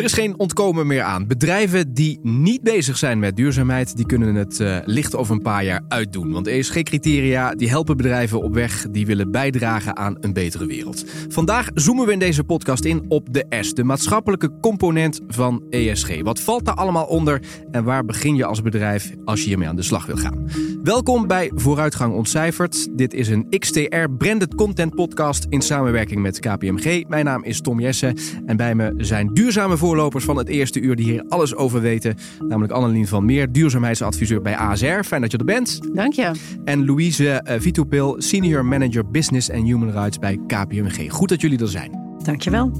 Er is geen ontkomen meer aan. Bedrijven die niet bezig zijn met duurzaamheid, die kunnen het uh, licht over een paar jaar uitdoen. Want ESG-criteria die helpen bedrijven op weg die willen bijdragen aan een betere wereld. Vandaag zoomen we in deze podcast in op de S, de maatschappelijke component van ESG. Wat valt daar allemaal onder en waar begin je als bedrijf als je hiermee aan de slag wil gaan? Welkom bij Vooruitgang Ontcijferd. Dit is een XTR Branded Content Podcast in samenwerking met KPMG. Mijn naam is Tom Jessen en bij me zijn duurzame voorlopers van het eerste uur die hier alles over weten. Namelijk Annelien van Meer, duurzaamheidsadviseur bij ASR. Fijn dat je er bent. Dank je. En Louise uh, Vitopil, senior manager business and human rights bij KPMG. Goed dat jullie er zijn. Dank je wel.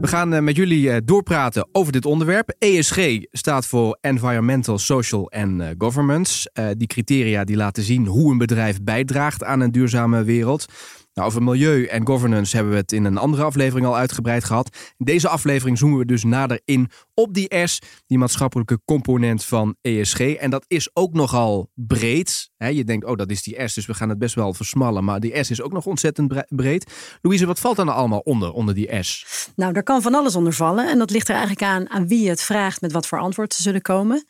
We gaan uh, met jullie uh, doorpraten over dit onderwerp. ESG staat voor Environmental, Social and Governance. die criteria die laten zien hoe een bedrijf bijdraagt aan een duurzame wereld. Nou, over milieu en governance hebben we het in een andere aflevering al uitgebreid gehad. In deze aflevering zoomen we dus nader in op die S, die maatschappelijke component van ESG. En dat is ook nogal breed. je denkt, oh, dat is die S, dus we gaan het best wel versmallen. Maar die S is ook nog ontzettend breed. Louise, wat valt dan allemaal onder, onder die S? Nou, daar kan van alles onder vallen. En dat ligt er eigenlijk aan aan wie je het vraagt met wat voor antwoord ze zullen komen.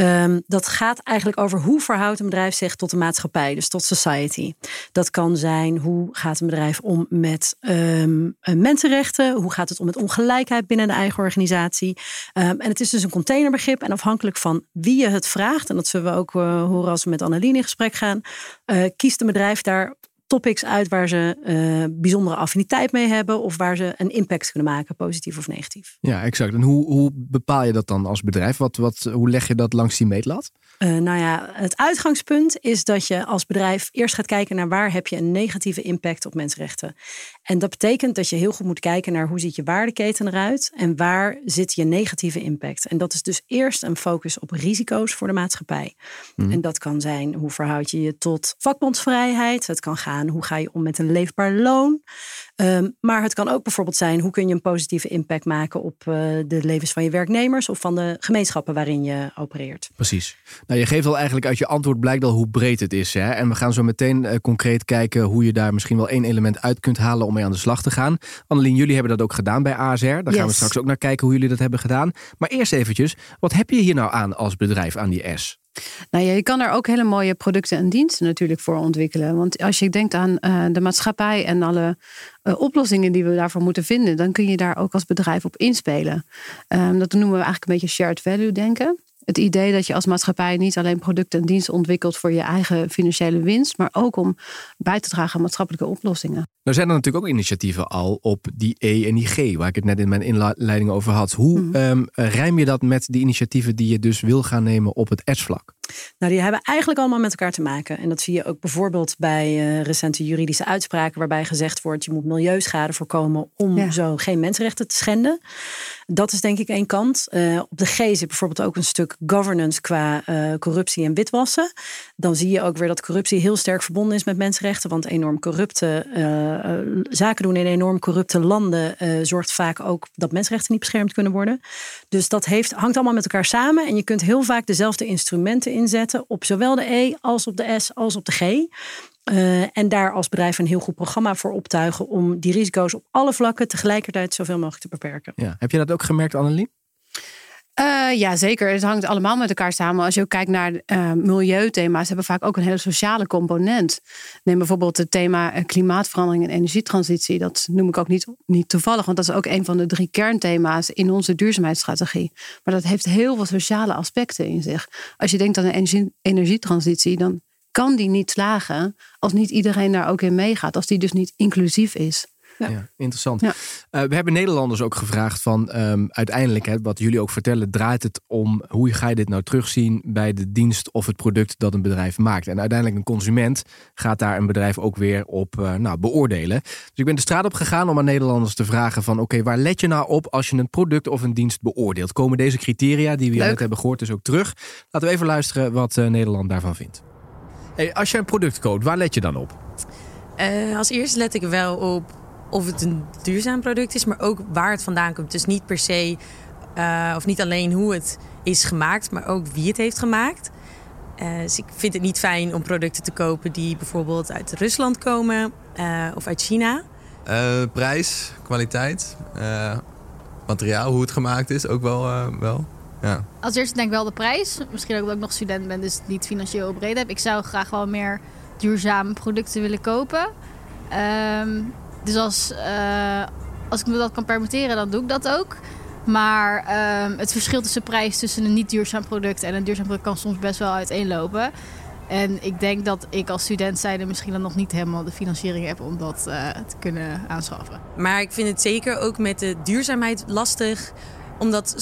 Um, dat gaat eigenlijk over hoe verhoudt een bedrijf zich tot de maatschappij, dus tot society. Dat kan zijn hoe gaat een bedrijf om met um, mensenrechten, hoe gaat het om met ongelijkheid binnen de eigen organisatie. Um, en het is dus een containerbegrip en afhankelijk van wie je het vraagt, en dat zullen we ook uh, horen als we met Annelien in gesprek gaan, uh, kiest een bedrijf daar topics uit waar ze uh, bijzondere affiniteit mee hebben of waar ze een impact kunnen maken, positief of negatief. Ja, exact. En hoe, hoe bepaal je dat dan als bedrijf? Wat, wat, hoe leg je dat langs die meetlat? Uh, nou ja, het uitgangspunt is dat je als bedrijf eerst gaat kijken naar waar heb je een negatieve impact op mensenrechten. En dat betekent dat je heel goed moet kijken naar hoe ziet je waardeketen eruit en waar zit je negatieve impact. En dat is dus eerst een focus op risico's voor de maatschappij. Mm. En dat kan zijn hoe verhoud je je tot vakbondsvrijheid. Het kan gaan hoe ga je om met een leefbaar loon. Um, maar het kan ook bijvoorbeeld zijn hoe kun je een positieve impact maken op uh, de levens van je werknemers of van de gemeenschappen waarin je opereert. Precies. Nou, je geeft al eigenlijk uit je antwoord blijkt al hoe breed het is. Hè? En we gaan zo meteen uh, concreet kijken hoe je daar misschien wel één element uit kunt halen om mee aan de slag te gaan. Annelien, jullie hebben dat ook gedaan bij ASR. Daar yes. gaan we straks ook naar kijken hoe jullie dat hebben gedaan. Maar eerst eventjes, wat heb je hier nou aan als bedrijf aan die S? Nou ja, je kan er ook hele mooie producten en diensten natuurlijk voor ontwikkelen. Want als je denkt aan uh, de maatschappij en alle uh, oplossingen die we daarvoor moeten vinden, dan kun je daar ook als bedrijf op inspelen. Um, dat noemen we eigenlijk een beetje shared value denken het idee dat je als maatschappij niet alleen producten en diensten ontwikkelt voor je eigen financiële winst, maar ook om bij te dragen aan maatschappelijke oplossingen. Nou zijn er natuurlijk ook initiatieven al op die E en die G, waar ik het net in mijn inleiding over had. Hoe mm. um, rijm je dat met die initiatieven die je dus wil gaan nemen op het S-vlak? Nou, die hebben eigenlijk allemaal met elkaar te maken. En dat zie je ook bijvoorbeeld bij uh, recente juridische uitspraken, waarbij gezegd wordt: je moet milieuschade voorkomen om ja. zo geen mensenrechten te schenden. Dat is denk ik één kant. Uh, op de G zit bijvoorbeeld ook een stuk governance qua uh, corruptie en witwassen. Dan zie je ook weer dat corruptie heel sterk verbonden is met mensenrechten. Want enorm corrupte zaken doen in enorm corrupte landen zorgt vaak ook dat mensenrechten niet beschermd kunnen worden. Dus dat heeft, hangt allemaal met elkaar samen. En je kunt heel vaak dezelfde instrumenten inzetten op zowel de E als op de S als op de G. Uh, en daar als bedrijf een heel goed programma voor optuigen om die risico's op alle vlakken tegelijkertijd zoveel mogelijk te beperken. Ja. Heb je dat ook gemerkt, Annelien? Uh, ja, zeker. Het hangt allemaal met elkaar samen. Als je ook kijkt naar uh, milieuthema's, hebben vaak ook een hele sociale component. Neem bijvoorbeeld het thema klimaatverandering en energietransitie. Dat noem ik ook niet, niet toevallig, want dat is ook een van de drie kernthema's in onze duurzaamheidsstrategie. Maar dat heeft heel veel sociale aspecten in zich. Als je denkt aan een energie, energietransitie, dan kan die niet slagen als niet iedereen daar ook in meegaat. Als die dus niet inclusief is. Ja, ja interessant. Ja. Uh, we hebben Nederlanders ook gevraagd van um, uiteindelijk, hè, wat jullie ook vertellen, draait het om hoe ga je dit nou terugzien bij de dienst of het product dat een bedrijf maakt. En uiteindelijk een consument gaat daar een bedrijf ook weer op uh, nou, beoordelen. Dus ik ben de straat op gegaan om aan Nederlanders te vragen van oké, okay, waar let je nou op als je een product of een dienst beoordeelt? Komen deze criteria die we net hebben gehoord dus ook terug? Laten we even luisteren wat uh, Nederland daarvan vindt. Hey, als je een product koopt, waar let je dan op? Uh, als eerste let ik wel op of het een duurzaam product is, maar ook waar het vandaan komt. Dus niet per se, uh, of niet alleen hoe het is gemaakt, maar ook wie het heeft gemaakt. Uh, dus ik vind het niet fijn om producten te kopen die bijvoorbeeld uit Rusland komen of uit China. prijs, kwaliteit, materiaal, hoe het gemaakt is, ook wel. Uh, wel. Ja. Als eerste denk ik wel de prijs. Misschien ook omdat ik nog student ben, dus niet financieel breed heb. Ik zou graag wel meer duurzame producten willen kopen. Um, dus als, uh, als ik me dat kan permitteren, dan doe ik dat ook. Maar um, het verschil tussen prijs tussen een niet duurzaam product en een duurzaam product kan soms best wel uiteenlopen. En ik denk dat ik als student zijnde misschien dan nog niet helemaal de financiering heb om dat uh, te kunnen aanschaffen. Maar ik vind het zeker ook met de duurzaamheid lastig. Omdat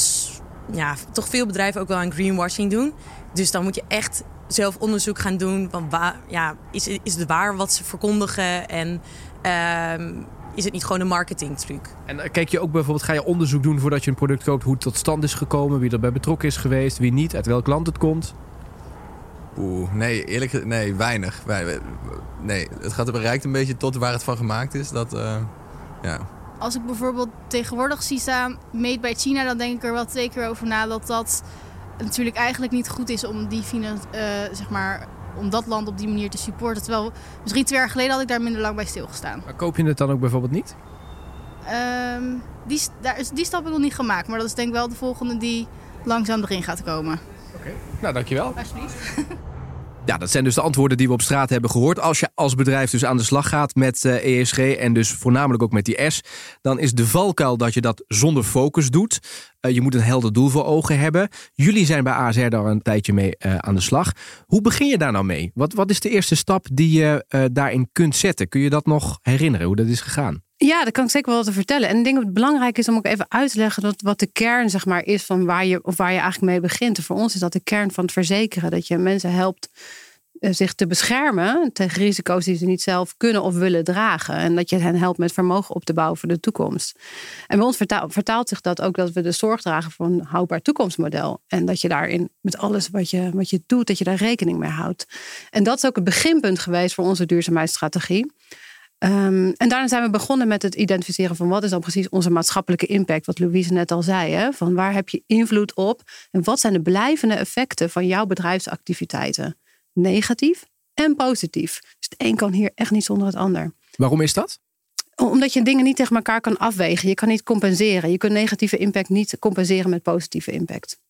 ja, toch veel bedrijven ook wel aan greenwashing doen. Dus dan moet je echt zelf onderzoek gaan doen. Van waar, ja, is, is het waar wat ze verkondigen? En uh, is het niet gewoon een marketingtruc? En eh, kijk je ook bijvoorbeeld, ga je onderzoek doen voordat je een product koopt, hoe het tot stand is gekomen, wie erbij betrokken is geweest, wie niet, uit welk land het komt? Oeh, nee, eerlijk gezegd, nee, weinig. Nee, het gaat bereikt een beetje tot waar het van gemaakt is. Dat, uh, ja. Als ik bijvoorbeeld tegenwoordig zie staan, made by China, dan denk ik er wel twee keer over na dat dat natuurlijk eigenlijk niet goed is om die uh, zeg maar om dat land op die manier te supporten. Terwijl misschien twee jaar geleden had ik daar minder lang bij stilgestaan. Maar koop je het dan ook bijvoorbeeld niet? Um, die, daar is, die stap heb ik nog niet gemaakt. Maar dat is denk ik wel de volgende die langzaam erin gaat komen. Oké, nou dankjewel. Alsjeblieft. Ja, dat zijn dus de antwoorden die we op straat hebben gehoord. Als je als bedrijf dus aan de slag gaat met ESG eh, e en dus voornamelijk ook met die S, dan is de valkuil dat je dat zonder focus doet. Uh, je moet een helder doel voor ogen hebben. Jullie zijn bij ASR daar een tijdje mee uh, aan de slag. Hoe begin je daar nou mee? Wat, wat is de eerste stap die je daarin kunt zetten? Kun je dat nog herinneren, hoe dat is gegaan? Ja, dat kan ik zeker wel te vertellen. En ik denk dat het belangrijk is om ook even uit te leggen dat wat de kern zeg maar, is van waar je, of waar je eigenlijk mee begint. En voor ons is dat de kern van het verzekeren. Dat je mensen helpt eh, zich te beschermen tegen risico's die ze niet zelf kunnen of willen dragen. En dat je hen helpt met vermogen op te bouwen voor de toekomst. En bij ons vertaalt, zich dat ook dat we de zorg dragen voor een houdbaar toekomstmodel. En dat je daarin met alles wat je, wat je doet, dat je daar rekening mee houdt. En dat is ook het beginpunt geweest voor onze duurzaamheidsstrategie. Um, en daarna zijn we begonnen met het identificeren van wat is dan precies onze maatschappelijke impact, wat Louise net al zei. Hè? Van waar heb je invloed op en wat zijn de blijvende effecten van jouw bedrijfsactiviteiten? negatief en positief. Dus het een kan hier echt niet zonder het ander. Waarom is dat? Omdat je dingen niet tegen elkaar kan afwegen. Je kan niet compenseren. Je kunt negatieve impact niet compenseren met positieve impact.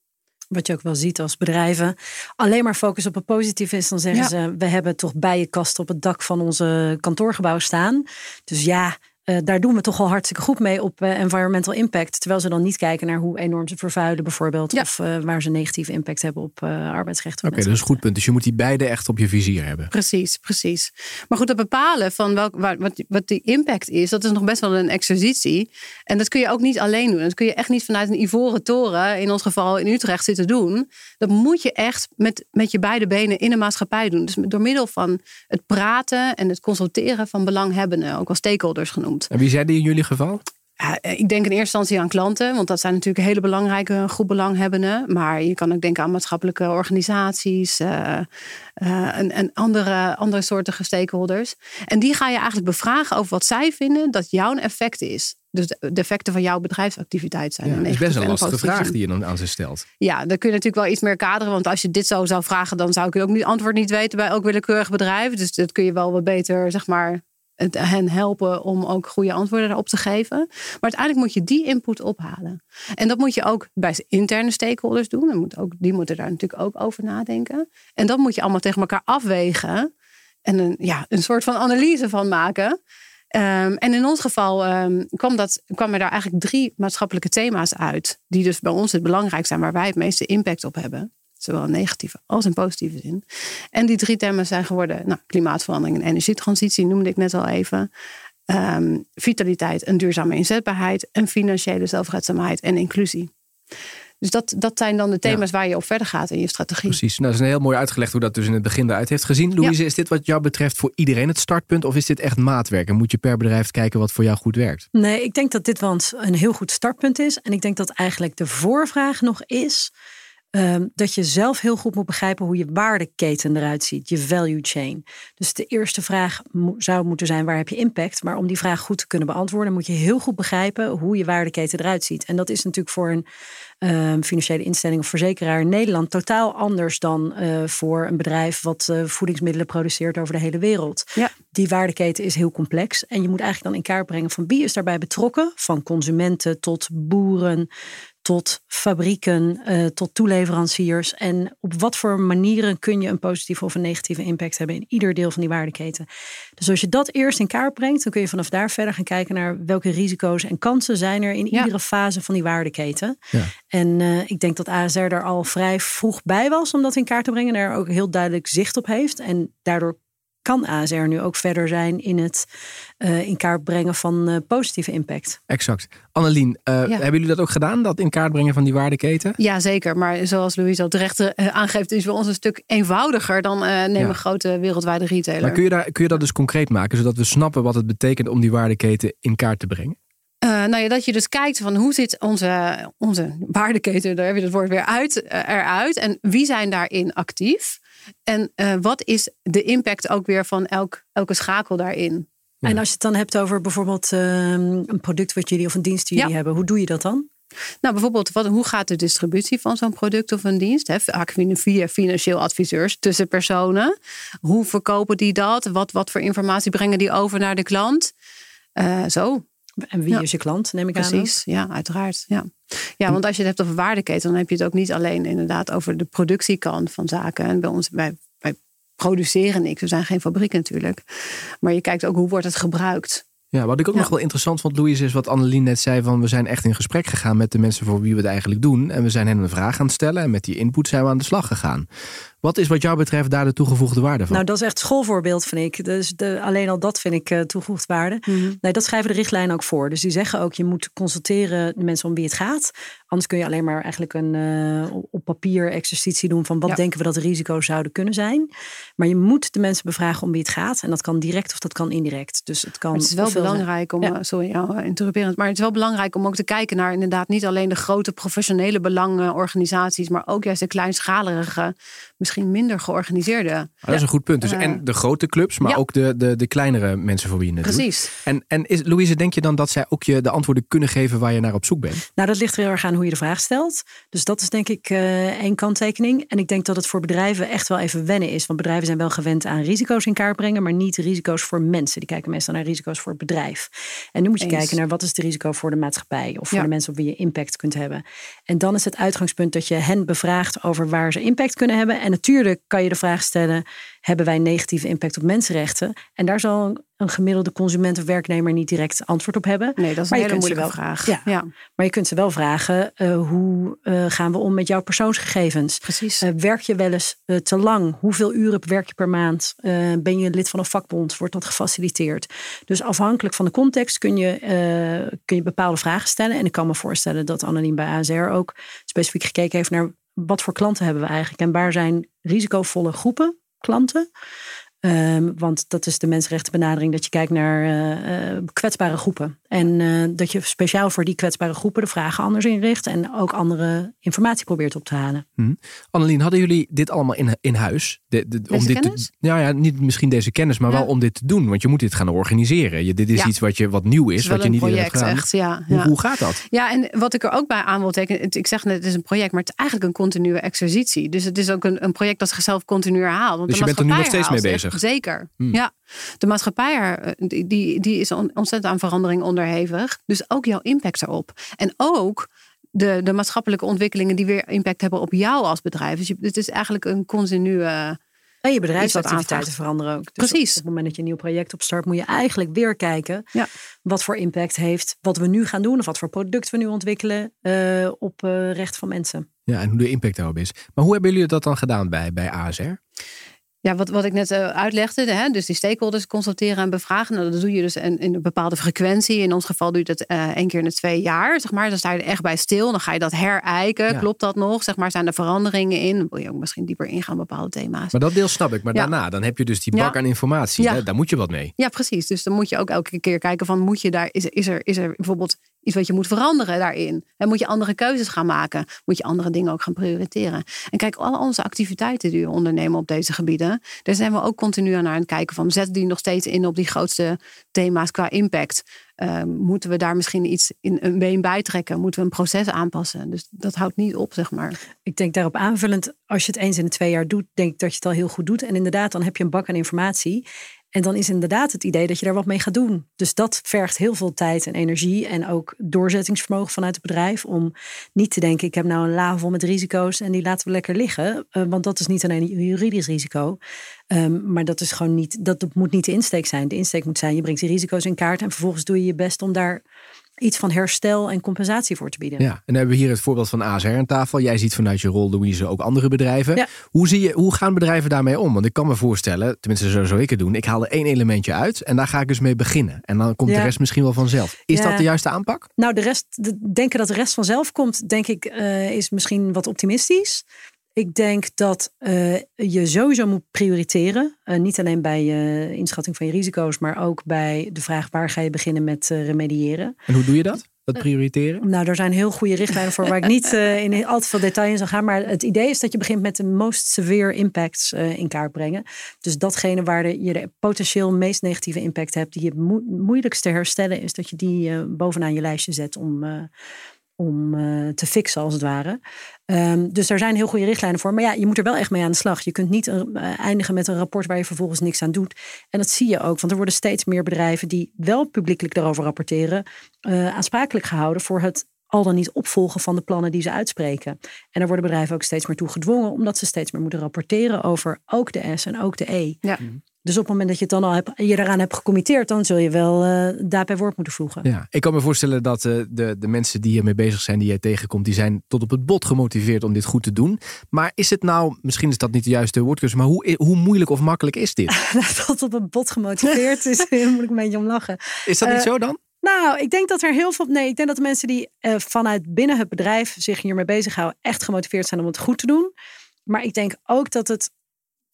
Wat je ook wel ziet als bedrijven alleen maar focus op het positieve is, dan zeggen ze: we hebben toch bijenkasten op het dak van onze kantoorgebouw staan. Dus ja, uh, daar doen we toch al hartstikke goed mee op uh, environmental impact. Terwijl ze dan niet kijken naar hoe enorm ze vervuilen, bijvoorbeeld. Of uh, waar ze negatieve impact hebben op arbeidsrechten. Oké, dat is een goed punt. Dus je moet die beide echt op je vizier hebben. Precies, precies. Maar goed, het bepalen van welk, wat, wat die impact is, dat is nog best wel een exercitie. En dat kun je ook niet alleen doen. Dat kun je echt niet vanuit een ivoren toren, in ons geval in Utrecht, zitten doen. Dat moet je echt met, met je beide benen in de maatschappij doen. Dus door middel van het praten en het consulteren van belanghebbenden, ook wel stakeholders genoemd. En wie zijn die in jullie geval? Ja, ik denk in eerste instantie aan klanten, want dat zijn natuurlijk een hele belangrijke groep belanghebbenden. Maar je kan ook denken aan maatschappelijke organisaties uh, uh, en, en, andere, andere soorten stakeholders. En die ga je eigenlijk bevragen over wat zij vinden dat jouw effect is. Dus de effecten van jouw bedrijfsactiviteit zijn. Ja, dat is best een lastige vraag die je dan aan ze stelt. Ja, dan kun je natuurlijk wel iets meer kaderen. Want als je dit zo zou vragen, dan zou ik ook niet antwoord niet weten bij elk willekeurig bedrijf. Dus dat kun je wel wat beter, zeg maar, hen helpen om ook goede antwoorden daarop te geven. Maar uiteindelijk moet je die input ophalen. En dat moet je ook bij interne stakeholders doen. En moet ook, die moeten daar natuurlijk ook over nadenken. En dat moet je allemaal tegen elkaar afwegen. En een, ja, een soort van analyse van maken. Um, en in ons geval um, kwam, dat, kwam er daar eigenlijk drie maatschappelijke thema's uit. Die dus bij ons het belangrijk zijn, waar wij het meeste impact op hebben. Zowel in negatieve als in positieve zin. En die drie thema's zijn geworden nou, klimaatverandering en energietransitie, noemde ik net al even. Um, vitaliteit en duurzame inzetbaarheid. En financiële zelfredzaamheid en inclusie. Dus dat, dat zijn dan de thema's waar je op verder gaat in je strategie. Precies. Nou, dat is een heel mooi uitgelegd hoe dat dus in het begin eruit heeft gezien. Louise, is dit wat jou betreft voor iedereen het startpunt? Of is dit echt maatwerk? En moet je per bedrijf kijken wat voor jou goed werkt? Nee, ik denk dat dit wel een heel goed startpunt is. En ik denk dat eigenlijk de voorvraag nog is Ehm, dat je zelf heel goed moet begrijpen hoe je waardeketen eruit ziet, je value chain. Dus de eerste vraag zou moeten zijn: waar heb je impact? Maar om die vraag goed te kunnen beantwoorden, moet je heel goed begrijpen hoe je waardeketen eruit ziet. En dat is natuurlijk voor een ehm, financiële instelling of verzekeraar in Nederland totaal anders dan uh, voor een bedrijf wat uh, voedingsmiddelen produceert over de hele wereld. Ja. Die waardeketen is heel complex en je moet eigenlijk dan in kaart brengen van wie is daarbij betrokken, van consumenten tot boeren tot fabrieken, uh, tot toeleveranciers. En op wat voor manieren kun je een positieve of een negatieve impact hebben in ieder deel van die waardeketen. Dus als je dat eerst in kaart brengt, dan kun je vanaf daar verder gaan kijken naar welke risico's en kansen zijn er in iedere fase van die waardeketen. Ja. En uh, ik denk dat ASR daar al vrij vroeg bij was om dat in kaart te brengen en er ook heel duidelijk zicht op heeft. En daardoor kan ASR nu ook verder zijn in het uh, in kaart brengen van uh, positieve impact. Exact. Annelien, uh, hebben jullie dat ook gedaan, dat in kaart brengen van die waardeketen? Ja, zeker. Maar zoals Louise al terecht aangeeft, is voor ons een stuk eenvoudiger dan neem ja. een grote wereldwijde retailer. Maar kun je, daar, kun je dat dus concreet maken, zodat we snappen wat het betekent om die waardeketen in kaart te brengen? Uh, nou ja, dat je dus kijkt van hoe zit onze, onze waardeketen, daar heb je het woord weer uit, eruit. En wie zijn daarin actief? En uh, wat is de impact ook weer van elk, elke schakel daarin? Ja. En als je het dan hebt over bijvoorbeeld uh, een product wat jullie of een dienst die jullie ja. hebben, hoe doe je dat dan? Nou, bijvoorbeeld, wat, hoe gaat de distributie van zo'n product of een dienst? Hè? Vaak via financieel adviseurs tussen personen. Hoe verkopen die dat? Wat, wat voor informatie brengen die over naar de klant? Uh, zo. En wie ja. is je klant, neem ik Precies, aan? Precies, ja, uiteraard. Ja. ja, want als je het hebt over waardeketen, dan heb je het ook niet alleen inderdaad over de productiekant van zaken. En bij ons, wij, wij produceren niks, we zijn geen fabriek natuurlijk. Maar je kijkt ook hoe wordt het gebruikt. Ja, wat ik ook ja. nog wel interessant vond, Louise, is wat Annelien net zei: van we zijn echt in gesprek gegaan met de mensen voor wie we het eigenlijk doen. En we zijn hen een vraag aan het stellen. En met die input zijn we aan de slag gegaan. Wat is wat jou betreft daar de toegevoegde waarde van? Nou, dat is echt schoolvoorbeeld, vind ik. Dus de, alleen al dat vind ik uh, toegevoegde waarde. Mm -hmm. Nee, dat schrijven de richtlijnen ook voor. Dus die zeggen ook, je moet consulteren de mensen om wie het gaat. Anders kun je alleen maar eigenlijk een uh, op papier exercitie doen van wat ja. denken we dat de risico's zouden kunnen zijn. Maar je moet de mensen bevragen om wie het gaat. En dat kan direct of dat kan indirect. Dus het kan. Maar het is wel belangrijk om, ja. sorry, ja, interruperend, maar het is wel belangrijk om ook te kijken naar inderdaad niet alleen de grote professionele belangenorganisaties, maar ook juist de kleinschalige, misschien minder georganiseerde. Ah, dat is een goed punt. Dus uh, en de grote clubs, maar ook de, de, de kleinere mensen voor wie je het Precies. doet. En, en is, Louise, denk je dan dat zij ook je de antwoorden kunnen geven waar je naar op zoek bent? Nou, dat ligt er heel erg aan hoe je de vraag stelt. Dus dat is denk ik uh, één kanttekening. En ik denk dat het voor bedrijven echt wel even wennen is. Want bedrijven zijn wel gewend aan risico's in kaart brengen, maar niet risico's voor mensen. Die kijken meestal naar risico's voor het bedrijf. En nu moet je Eens. kijken naar wat is de risico voor de maatschappij of voor ja. de mensen op wie je impact kunt hebben. En dan is het uitgangspunt dat je hen bevraagt over waar ze impact kunnen hebben. En natuurlijk kan je de vraag stellen: hebben wij negatieve impact op mensenrechten? En daar zal een gemiddelde consument of werknemer niet direct antwoord op hebben. Nee, dat is maar een hele moeilijke wel, vraag. Ja, ja, Maar je kunt ze wel vragen: uh, hoe uh, gaan we om met jouw persoonsgegevens? Precies. Uh, werk je wel eens te lang? Hoeveel uren werk je per maand? ben je lid van een vakbond? Wordt dat gefaciliteerd? Dus afhankelijk van de context kun je, kun je bepaalde vragen stellen. En ik kan me voorstellen dat Annelien bij ASR ook specifiek gekeken heeft naar wat voor klanten hebben we eigenlijk en waar zijn risicovolle groepen klanten. Um, want dat is de mensenrechtenbenadering dat je kijkt naar uh, uh, kwetsbare groepen. En uh, dat je speciaal voor die kwetsbare groepen de vragen anders inricht. En ook andere informatie probeert op te halen. Hmm. Annelien, hadden jullie dit allemaal in, in huis? De, de, om dit kennis? Te, nou ja, niet misschien deze kennis, maar ja. wel om dit te doen. Want je moet dit gaan organiseren. Je, dit is ja. iets wat, je, wat nieuw is, is wat je niet project, hebt gedaan. Echt, ja, hoe, hoe gaat dat? Ja, en wat ik er ook bij aan wil tekenen. Ik zeg net, het is een project, maar het is eigenlijk een continue exercitie. Dus het is ook een, een project dat zichzelf continu herhaalt. Want dus je bent er nu nog steeds mee bezig? Zeker. Hmm. Ja, de maatschappij die, die, die is ontzettend aan verandering onderhevig. Dus ook jouw impact erop. En ook de, de maatschappelijke ontwikkelingen die weer impact hebben op jou als bedrijf. Dus je, het is eigenlijk een continue. En je bedrijfsactiviteiten veranderen ook. Dus Precies. Op het moment dat je een nieuw project opstart, moet je eigenlijk weer kijken ja. wat voor impact heeft wat we nu gaan doen of wat voor product we nu ontwikkelen uh, op uh, recht van mensen. Ja, en hoe de impact daarop is. Maar hoe hebben jullie dat dan gedaan bij, bij ASR? Ja, wat, wat ik net uh, uitlegde, hè, dus die stakeholders consulteren en bevragen. Nou, dat doe je dus in, in een bepaalde frequentie. In ons geval doe je dat uh, één keer in de twee jaar. Zeg maar. Dan sta je er echt bij stil. Dan ga je dat herijken. Ja. Klopt dat nog? Zeg maar, zijn er veranderingen in? Dan wil je ook misschien dieper ingaan op bepaalde thema's. Maar dat deel snap ik. Maar ja. daarna, dan heb je dus die bak aan informatie. Hè? Daar moet je wat mee. Ja, precies. Dus dan moet je ook elke keer kijken van, moet je daar, is, is, er, is er bijvoorbeeld iets wat je moet veranderen daarin. En moet je andere keuzes gaan maken. Moet je andere dingen ook gaan prioriteren. En kijk, al onze activiteiten die we ondernemen op deze gebieden. Daar zijn we ook continu aan het kijken van. Zetten die nog steeds in op die grootste thema's qua impact? Uh, moeten we daar misschien iets in een been bijtrekken? Moeten we een proces aanpassen? Dus dat houdt niet op, zeg maar. Ik denk daarop aanvullend, als je het eens in de twee jaar doet, denk ik dat je het al heel goed doet. En inderdaad, dan heb je een bak aan informatie. En dan is inderdaad het idee dat je daar wat mee gaat doen. Dus dat vergt heel veel tijd en energie en ook doorzettingsvermogen vanuit het bedrijf. Om niet te denken, ik heb nou een la vol met risico's en die laten we lekker liggen. Uh, want dat is niet alleen een juridisch risico. Um, maar dat is gewoon niet, dat moet niet de insteek zijn. De insteek moet zijn, je brengt die risico's in kaart en vervolgens doe je je best om daar iets van herstel en compensatie voor te bieden. Ja, en dan hebben we hier het voorbeeld van ASR aan tafel. Jij ziet vanuit je rol, Louise, ook andere bedrijven. Hoe, zie je, hoe gaan bedrijven daarmee om? Want ik kan me voorstellen, tenminste zo zou ik het doen. Ik haal er één elementje uit en daar ga ik dus mee beginnen. En dan komt de rest misschien wel vanzelf. Is dat de juiste aanpak? Nou, de rest, de, denken dat de rest vanzelf komt, denk ik, uh, is misschien wat optimistisch. Ik denk dat uh, je sowieso moet prioriteren. Uh, niet alleen bij uh, inschatting van je risico's, maar ook bij de vraag waar ga je beginnen met remediëren. En hoe doe je dat? Dat prioriteren? Nou, er zijn heel goede richtlijnen voor waar ik niet in al te veel detail in zal gaan. Maar het idee is dat je begint met de most severe impacts in kaart brengen. Dus datgene waar de, je de potentieel meest negatieve impact hebt, die je moeilijkst te herstellen, is dat je die bovenaan je lijstje zet om om uh, te fixen, als het ware. Um, dus daar zijn heel goede richtlijnen voor. Maar ja, je moet er wel echt mee aan de slag. Je kunt niet uh, eindigen met een rapport waar je vervolgens niks aan doet. En dat zie je ook, want er worden steeds meer bedrijven die wel publiekelijk daarover rapporteren, uh, aansprakelijk gehouden voor het al dan niet opvolgen van de plannen die ze uitspreken. En daar worden bedrijven ook steeds meer toe gedwongen, omdat ze steeds meer moeten rapporteren over ook de S en ook de E. Ja. Dus op het moment dat je het dan al hebt, je eraan hebt gecommitteerd, dan zul je wel uh, daarbij woord moeten voegen. Ja, ik kan me voorstellen dat uh, de, de mensen die hiermee bezig zijn, die jij tegenkomt, die zijn tot op het bot gemotiveerd om dit goed te doen. Maar is het nou, misschien is dat niet de juiste woordkeuze, maar hoe, hoe moeilijk of makkelijk is dit? Tot op het bot gemotiveerd is, moet ik een beetje om lachen. Is dat niet uh, zo dan? Nou, ik denk dat er heel veel. Nee, ik denk dat de mensen die vanuit binnen het bedrijf zich hiermee bezighouden, echt gemotiveerd zijn om het goed te doen. Maar ik denk ook dat het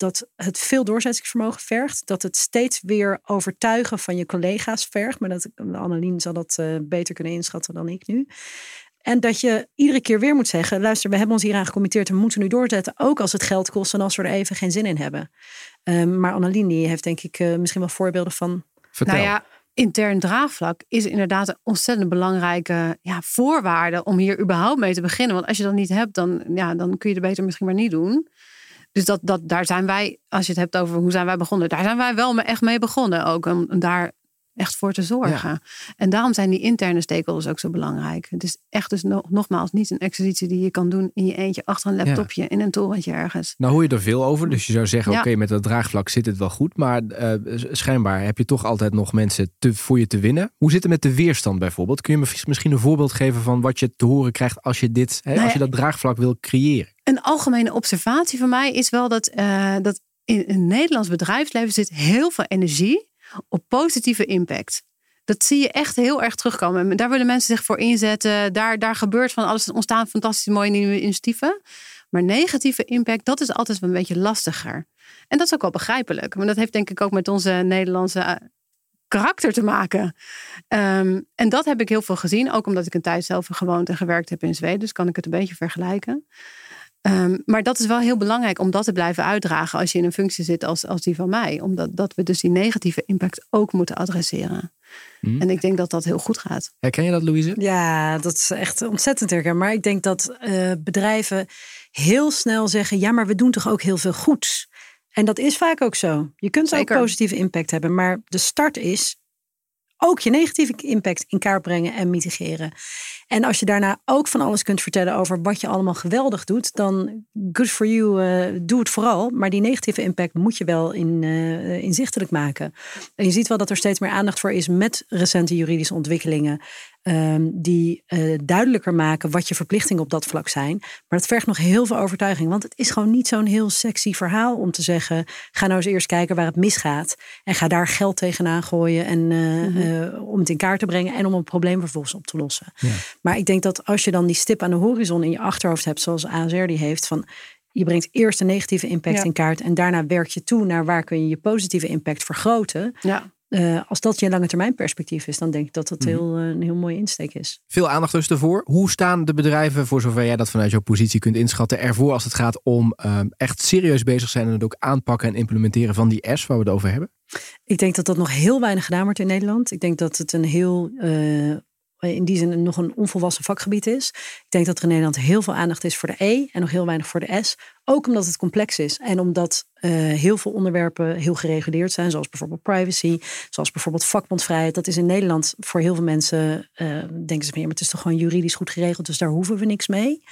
dat het veel doorzettingsvermogen vergt. Dat het steeds weer overtuigen van je collega's vergt. Maar dat Annelien zal dat uh, beter kunnen inschatten dan ik nu. En dat je iedere keer weer moet zeggen: luister, we hebben ons hieraan gecommitteerd en we moeten nu doorzetten. Ook als het geld kost en als we er even geen zin in hebben. Um, maar Annelien die heeft denk ik uh, misschien wel voorbeelden van. Vertel. Nou ja, intern draagvlak is inderdaad een ontzettend belangrijke ja, voorwaarde om hier überhaupt mee te beginnen. Want als je dat niet hebt, dan, ja, dan kun je het beter misschien maar niet doen. Dus dat, dat, daar zijn wij, als je het hebt over hoe zijn wij begonnen, daar zijn wij wel echt mee begonnen ook. Om daar echt voor te zorgen. En daarom zijn die interne stakeholders ook zo belangrijk. Het is echt dus nog, nogmaals niet een exercitie die je kan doen in je eentje achter een laptopje in een torentje ergens. Nou hoor je er veel over, dus je zou zeggen, oké, met dat draagvlak zit het wel goed, maar uh, schijnbaar heb je toch altijd nog mensen te, voor je te winnen. Hoe zit het met de weerstand bijvoorbeeld? Kun je me misschien een voorbeeld geven van wat je te horen krijgt als je dit, hè, nou als je dat draagvlak wil creëren? Een algemene observatie van mij is wel dat, uh, dat in het Nederlands bedrijfsleven zit heel veel energie op positieve impact. Dat zie je echt heel erg terugkomen. En daar willen mensen zich voor inzetten. Daar, daar gebeurt van alles. Er ontstaan fantastisch mooie nieuwe initiatieven. Maar negatieve impact, dat is altijd een beetje lastiger. En dat is ook wel begrijpelijk. Maar dat heeft denk ik ook met onze Nederlandse eh, karakter te maken. Um, en dat heb ik heel veel gezien. Ook omdat ik een tijd zelf gewoond en gewerkt heb in Zweden. Dus kan ik het een beetje vergelijken. Um, maar dat is wel heel belangrijk om dat te blijven uitdragen als je in een functie zit als, als die van mij. Omdat dat we dus die negatieve impact ook moeten adresseren. Hmm. En ik denk dat dat heel goed gaat. Herken je dat, Louise? Ja, dat is echt ontzettend herkenbaar. Maar ik denk dat uh, bedrijven heel snel zeggen: ja, maar we doen toch ook heel veel goeds. En dat is vaak ook zo. Je kunt Zeker. ook positieve impact hebben, maar de start is ook je negatieve impact in kaart brengen en mitigeren. En als je daarna ook van alles kunt vertellen over wat je allemaal geweldig doet, dan good for you, uh, doe het vooral. Maar die negatieve impact moet je wel in, uh, inzichtelijk maken. En je ziet wel dat er steeds meer aandacht voor is met recente juridische ontwikkelingen. Um, die uh, duidelijker maken wat je verplichtingen op dat vlak zijn. Maar dat vergt nog heel veel overtuiging. Want het is gewoon niet zo'n heel sexy verhaal om te zeggen: ga nou eens eerst kijken waar het misgaat. En ga daar geld tegenaan gooien en, uh, mm -hmm. uh, om het in kaart te brengen en om een probleem vervolgens op te lossen. Ja. Maar ik denk dat als je dan die stip aan de horizon in je achterhoofd hebt, zoals ASR die heeft, van je brengt eerst een negatieve impact ja. in kaart en daarna werk je toe naar waar kun je je positieve impact vergroten. Ja uh, als dat je lange termijn perspectief is, dan denk ik dat dat mhm. heel, een heel mooie insteek is. Veel aandacht dus ervoor. Hoe staan de bedrijven, voor zover jij dat vanuit jouw positie kunt inschatten, ervoor als het gaat om ehm, echt serieus bezig zijn en het ook aanpakken en implementeren van die S waar we het over hebben? Ik denk dat dat nog heel weinig gedaan wordt in Nederland. Ik denk dat het een heel uh, in die zin nog een onvolwassen vakgebied is. Ik denk dat er in Nederland heel veel aandacht is voor de E en nog heel weinig voor de S. Ook omdat het complex is en omdat uh, heel veel onderwerpen heel gereguleerd zijn, zoals bijvoorbeeld privacy, zoals bijvoorbeeld vakbondvrijheid. Dat is in Nederland voor heel veel mensen, uh, denken ze ja, maar het is toch gewoon juridisch goed geregeld, dus daar hoeven we niks mee.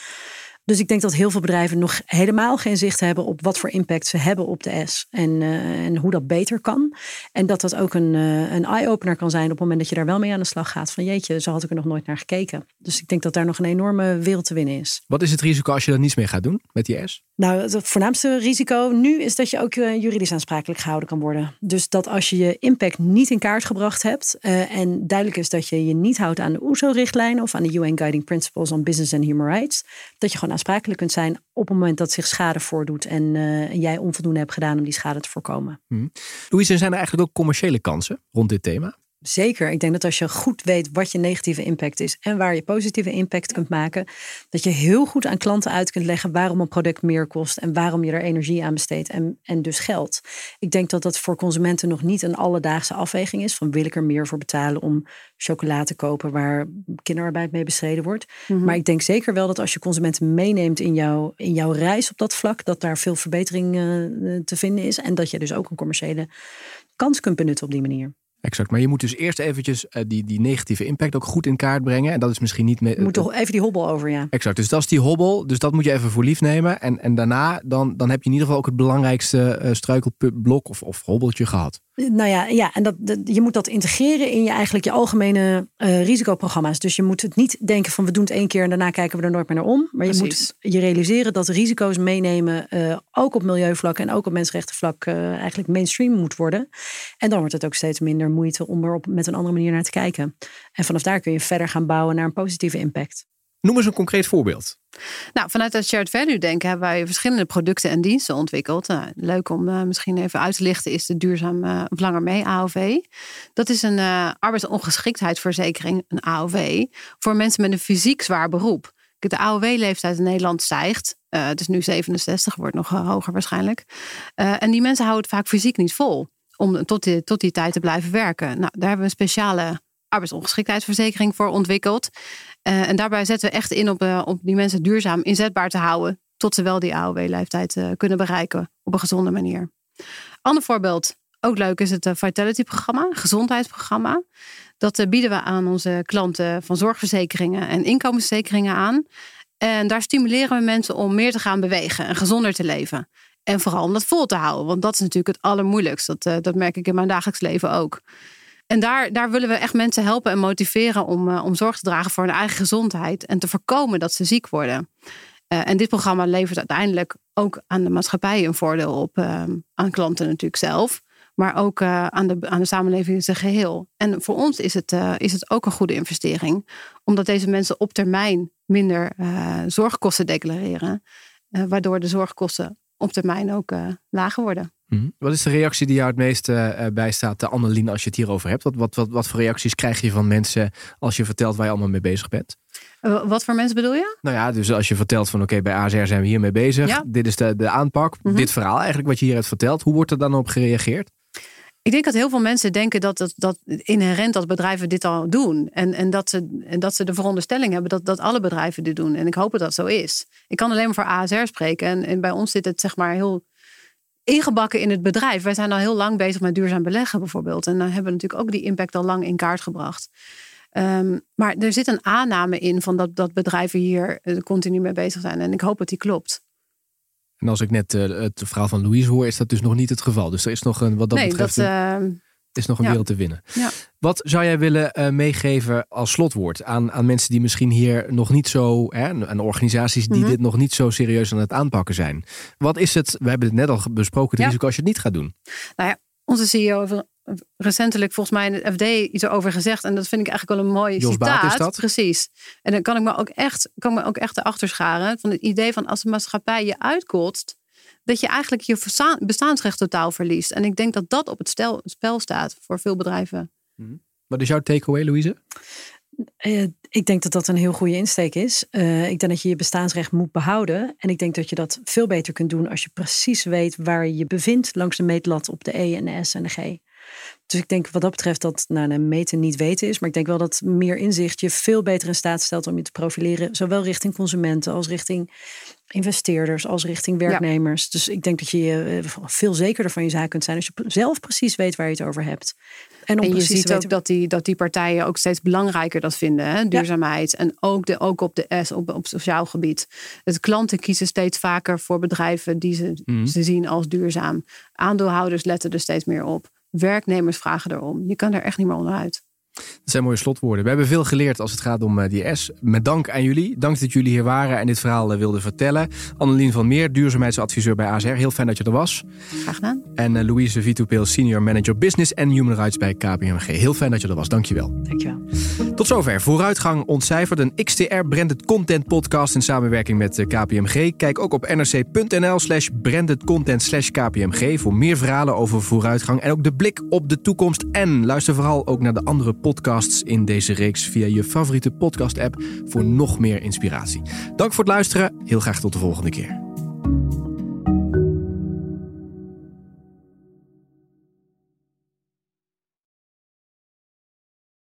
Dus ik denk dat heel veel bedrijven nog helemaal geen zicht hebben op wat voor impact ze hebben op de S en, uh, en hoe dat beter kan. En dat dat ook een, uh, een eye-opener kan zijn op het moment dat je daar wel mee aan de slag gaat. Van jeetje, zo had ik er nog nooit naar gekeken. Dus ik denk dat daar nog een enorme wereld te winnen is. Wat is het risico als je dat niets meer gaat doen met die S? Nou, het voornaamste risico nu is dat je ook uh, juridisch aansprakelijk gehouden kan worden. Dus dat als je je impact niet in kaart gebracht hebt en duidelijk is dat je je niet houdt aan de OESO-richtlijnen of aan de UN Guiding Principles on Business and Human Rights, dat je gewoon aansprakelijk kunt zijn op het moment dat zich schade voordoet en, en jij onvoldoende hebt gedaan om die schade te voorkomen. Hmm. Louise, zijn er eigenlijk ook commerciële kansen rond dit thema? Zeker. Ik denk dat als je goed weet wat je negatieve impact is en waar je positieve impact kunt maken, dat je heel goed aan klanten uit kunt leggen waarom een product meer kost en waarom je er energie aan besteedt en, en dus geld. Ik denk dat dat voor consumenten nog niet een alledaagse afweging is van wil ik er meer voor betalen om chocolade te kopen waar kinderarbeid mee bestreden wordt. Mhm. Maar ik denk zeker wel dat als je consumenten meeneemt in, jouw in jouw reis op dat vlak, dat daar veel verbetering uh, te vinden is en dat je dus ook een commerciële kans kunt benutten op die manier. Exact, maar je moet dus eerst eventjes uh, die, die negatieve impact ook goed in kaart brengen. En dat is misschien niet meer. Je moet toch even die hobbel over, ja. Exact, dus dat is die hobbel. Dus dat moet je even voor lief nemen. En, en daarna dan, dan heb je in ieder geval ook het belangrijkste uh, struikelblok of, of hobbeltje gehad. Nou ja, ja en dat, je moet dat integreren in je eigenlijk je algemene uh, risicoprogramma's. Dus je moet het niet denken van we doen het één keer en daarna kijken we er nooit meer naar om. Maar je moet je realiseren dat risico's meenemen, uh, ook op milieuvlak en ook op mensenrechtenvlak, uh, eigenlijk mainstream moet worden. En dan wordt het ook steeds minder moeite om er op, met een andere manier naar te kijken. En vanaf daar kun je verder gaan bouwen naar een positieve impact. Noem eens een concreet voorbeeld. Nou, vanuit het shared value denken hebben wij verschillende producten en diensten ontwikkeld. Nou, leuk om uh, misschien even uit te lichten is de duurzaam uh, langer mee AOV. Dat is een uh, arbeidsongeschiktheidsverzekering, een AOV, voor mensen met een fysiek zwaar beroep. De AOW-leeftijd in Nederland stijgt. het is nu 67, wordt nog hoger waarschijnlijk. en die mensen houden het vaak fysiek niet vol om tot die, tot die tijd te blijven werken. Nou, daar hebben we een speciale arbeidsongeschiktheidsverzekering voor ontwikkeld. Uh, en daarbij zetten we echt in op, uh, op die mensen duurzaam inzetbaar te houden. Tot ze wel die AOW-leeftijd uh, kunnen bereiken op een gezonde manier. Ander voorbeeld, ook leuk, is het Vitality-programma, gezondheidsprogramma. Dat bieden we aan onze klanten van zorgverzekeringen en inkomensverzekeringen aan. En daar stimuleren we mensen om meer te gaan bewegen en gezonder te leven. En vooral om dat vol te houden, want dat is natuurlijk het allermoeilijkst. Dat, dat merk ik in mijn dagelijks leven ook. En daar, daar willen we echt mensen helpen en motiveren om, uh, om zorg te dragen voor hun eigen gezondheid en te voorkomen dat ze ziek worden. Uh, en dit programma levert uiteindelijk ook aan de maatschappij een voordeel op, uh, aan klanten natuurlijk zelf, maar ook aan, de, aan de samenleving in zijn geheel. En voor ons is het, is het ook een goede investering, omdat deze mensen op termijn minder zorgkosten declareren, waardoor de zorgkosten op termijn ook lager worden. Mhm. Wat is de reactie die jou het meest uh, bijstaat, de Anneline, als je het hierover hebt? Wat, wat, wat, wat voor reacties krijg je van mensen als je vertelt waar je allemaal mee bezig bent? Uh, wat voor mensen bedoel je? Nou ja, dus als je vertelt van oké, bij ASR zijn we hiermee bezig. Ja. Dit is de, de aanpak. Mhm. Dit verhaal eigenlijk wat je hier hebt verteld. Hoe wordt er dan op gereageerd? Ik denk dat heel veel mensen denken dat, dat, dat inherent dat bedrijven dit al doen. En, en, dat ze, en dat ze de veronderstelling hebben dat, dat alle bedrijven dit doen. En ik hoop dat dat zo is. Ik kan alleen maar voor ASR spreken. En, en bij ons zit het zeg maar heel ingebakken in het bedrijf. Wij zijn al heel lang bezig met duurzaam beleggen bijvoorbeeld. En dan hebben we natuurlijk ook die impact al lang in kaart gebracht. Um, maar er zit een aanname in van dat, dat bedrijven hier eh, continu mee bezig zijn. En ik hoop dat die klopt. En als ik net uh, het verhaal van Louise hoor, is dat dus nog niet het geval. Dus er is nog een wat dat nee, betreft. Dat, uh, is nog een wereld te winnen. Ja. Wat zou jij willen uh, meegeven als slotwoord aan, aan mensen die misschien hier nog niet zo, hè, aan organisaties die mm -hmm. dit nog niet zo serieus aan het aanpakken zijn? Wat is het, we hebben het net al besproken, het ja. risico als je het niet gaat doen? Nou ja, onze CEO heeft recentelijk volgens mij in het FD iets over gezegd. En dat vind ik eigenlijk wel een mooi Jos citaat. Baat is dat? Precies. En dan kan ik me ook echt, kan me ook echt erachter scharen. Van het idee van als de maatschappij je uitkotst dat je eigenlijk je bestaansrecht totaal verliest. En ik denk dat dat op het stel, spel staat voor veel bedrijven. Mhm. Wat is jouw takeaway, Louise? Uh, ik denk dat dat een heel goede insteek is. Uh, ik denk dat je je bestaansrecht moet behouden. En ik denk dat je dat veel beter kunt doen als je precies weet waar je je bevindt langs de meetlat op de E en de S en de G. Dus ik denk wat dat betreft dat nou, meten niet weten is. Maar ik denk wel dat meer inzicht je veel beter in staat stelt om je te profileren. Zowel richting consumenten als richting investeerders, als richting werknemers. Dus ik denk dat je eh, veel zekerder van je zaak kunt zijn als je zelf precies weet waar je het over hebt. En, en je ziet ook dat die, dat die partijen ook steeds belangrijker dat vinden, hè? duurzaamheid. En ook, de, ook op de S, op, op sociaal gebied. Het klanten kiezen steeds vaker voor bedrijven die ze, mhm. ze zien als duurzaam. Aandeelhouders letten er steeds meer op. Werknemers vragen erom. Je kan er echt niet meer onderuit. Dat zijn mooie slotwoorden. We hebben veel geleerd als het gaat om eh, die S. Met dank aan jullie. Dank dat jullie hier waren en dit verhaal eh, wilden vertellen. Annelien van Meer, duurzaamheidsadviseur bij ASR. Heel fijn dat je er was. Graag gedaan. En uh, Louise Vitupeel, senior manager business en human rights bij KPMG. Heel fijn dat je er was. Dankjewel. Dankjewel. Tot zover. Vooruitgang ontcijferd. Een XTR branded content podcast in samenwerking met KPMG. Kijk ook op nrc.nl slash branded content slash KPMG voor meer verhalen over vooruitgang en ook de blik op de toekomst. En luister vooral ook naar de andere podcasts in deze reeks via je favoriete podcast-app voor nog meer inspiratie. Dank voor het luisteren. Heel graag tot de volgende keer.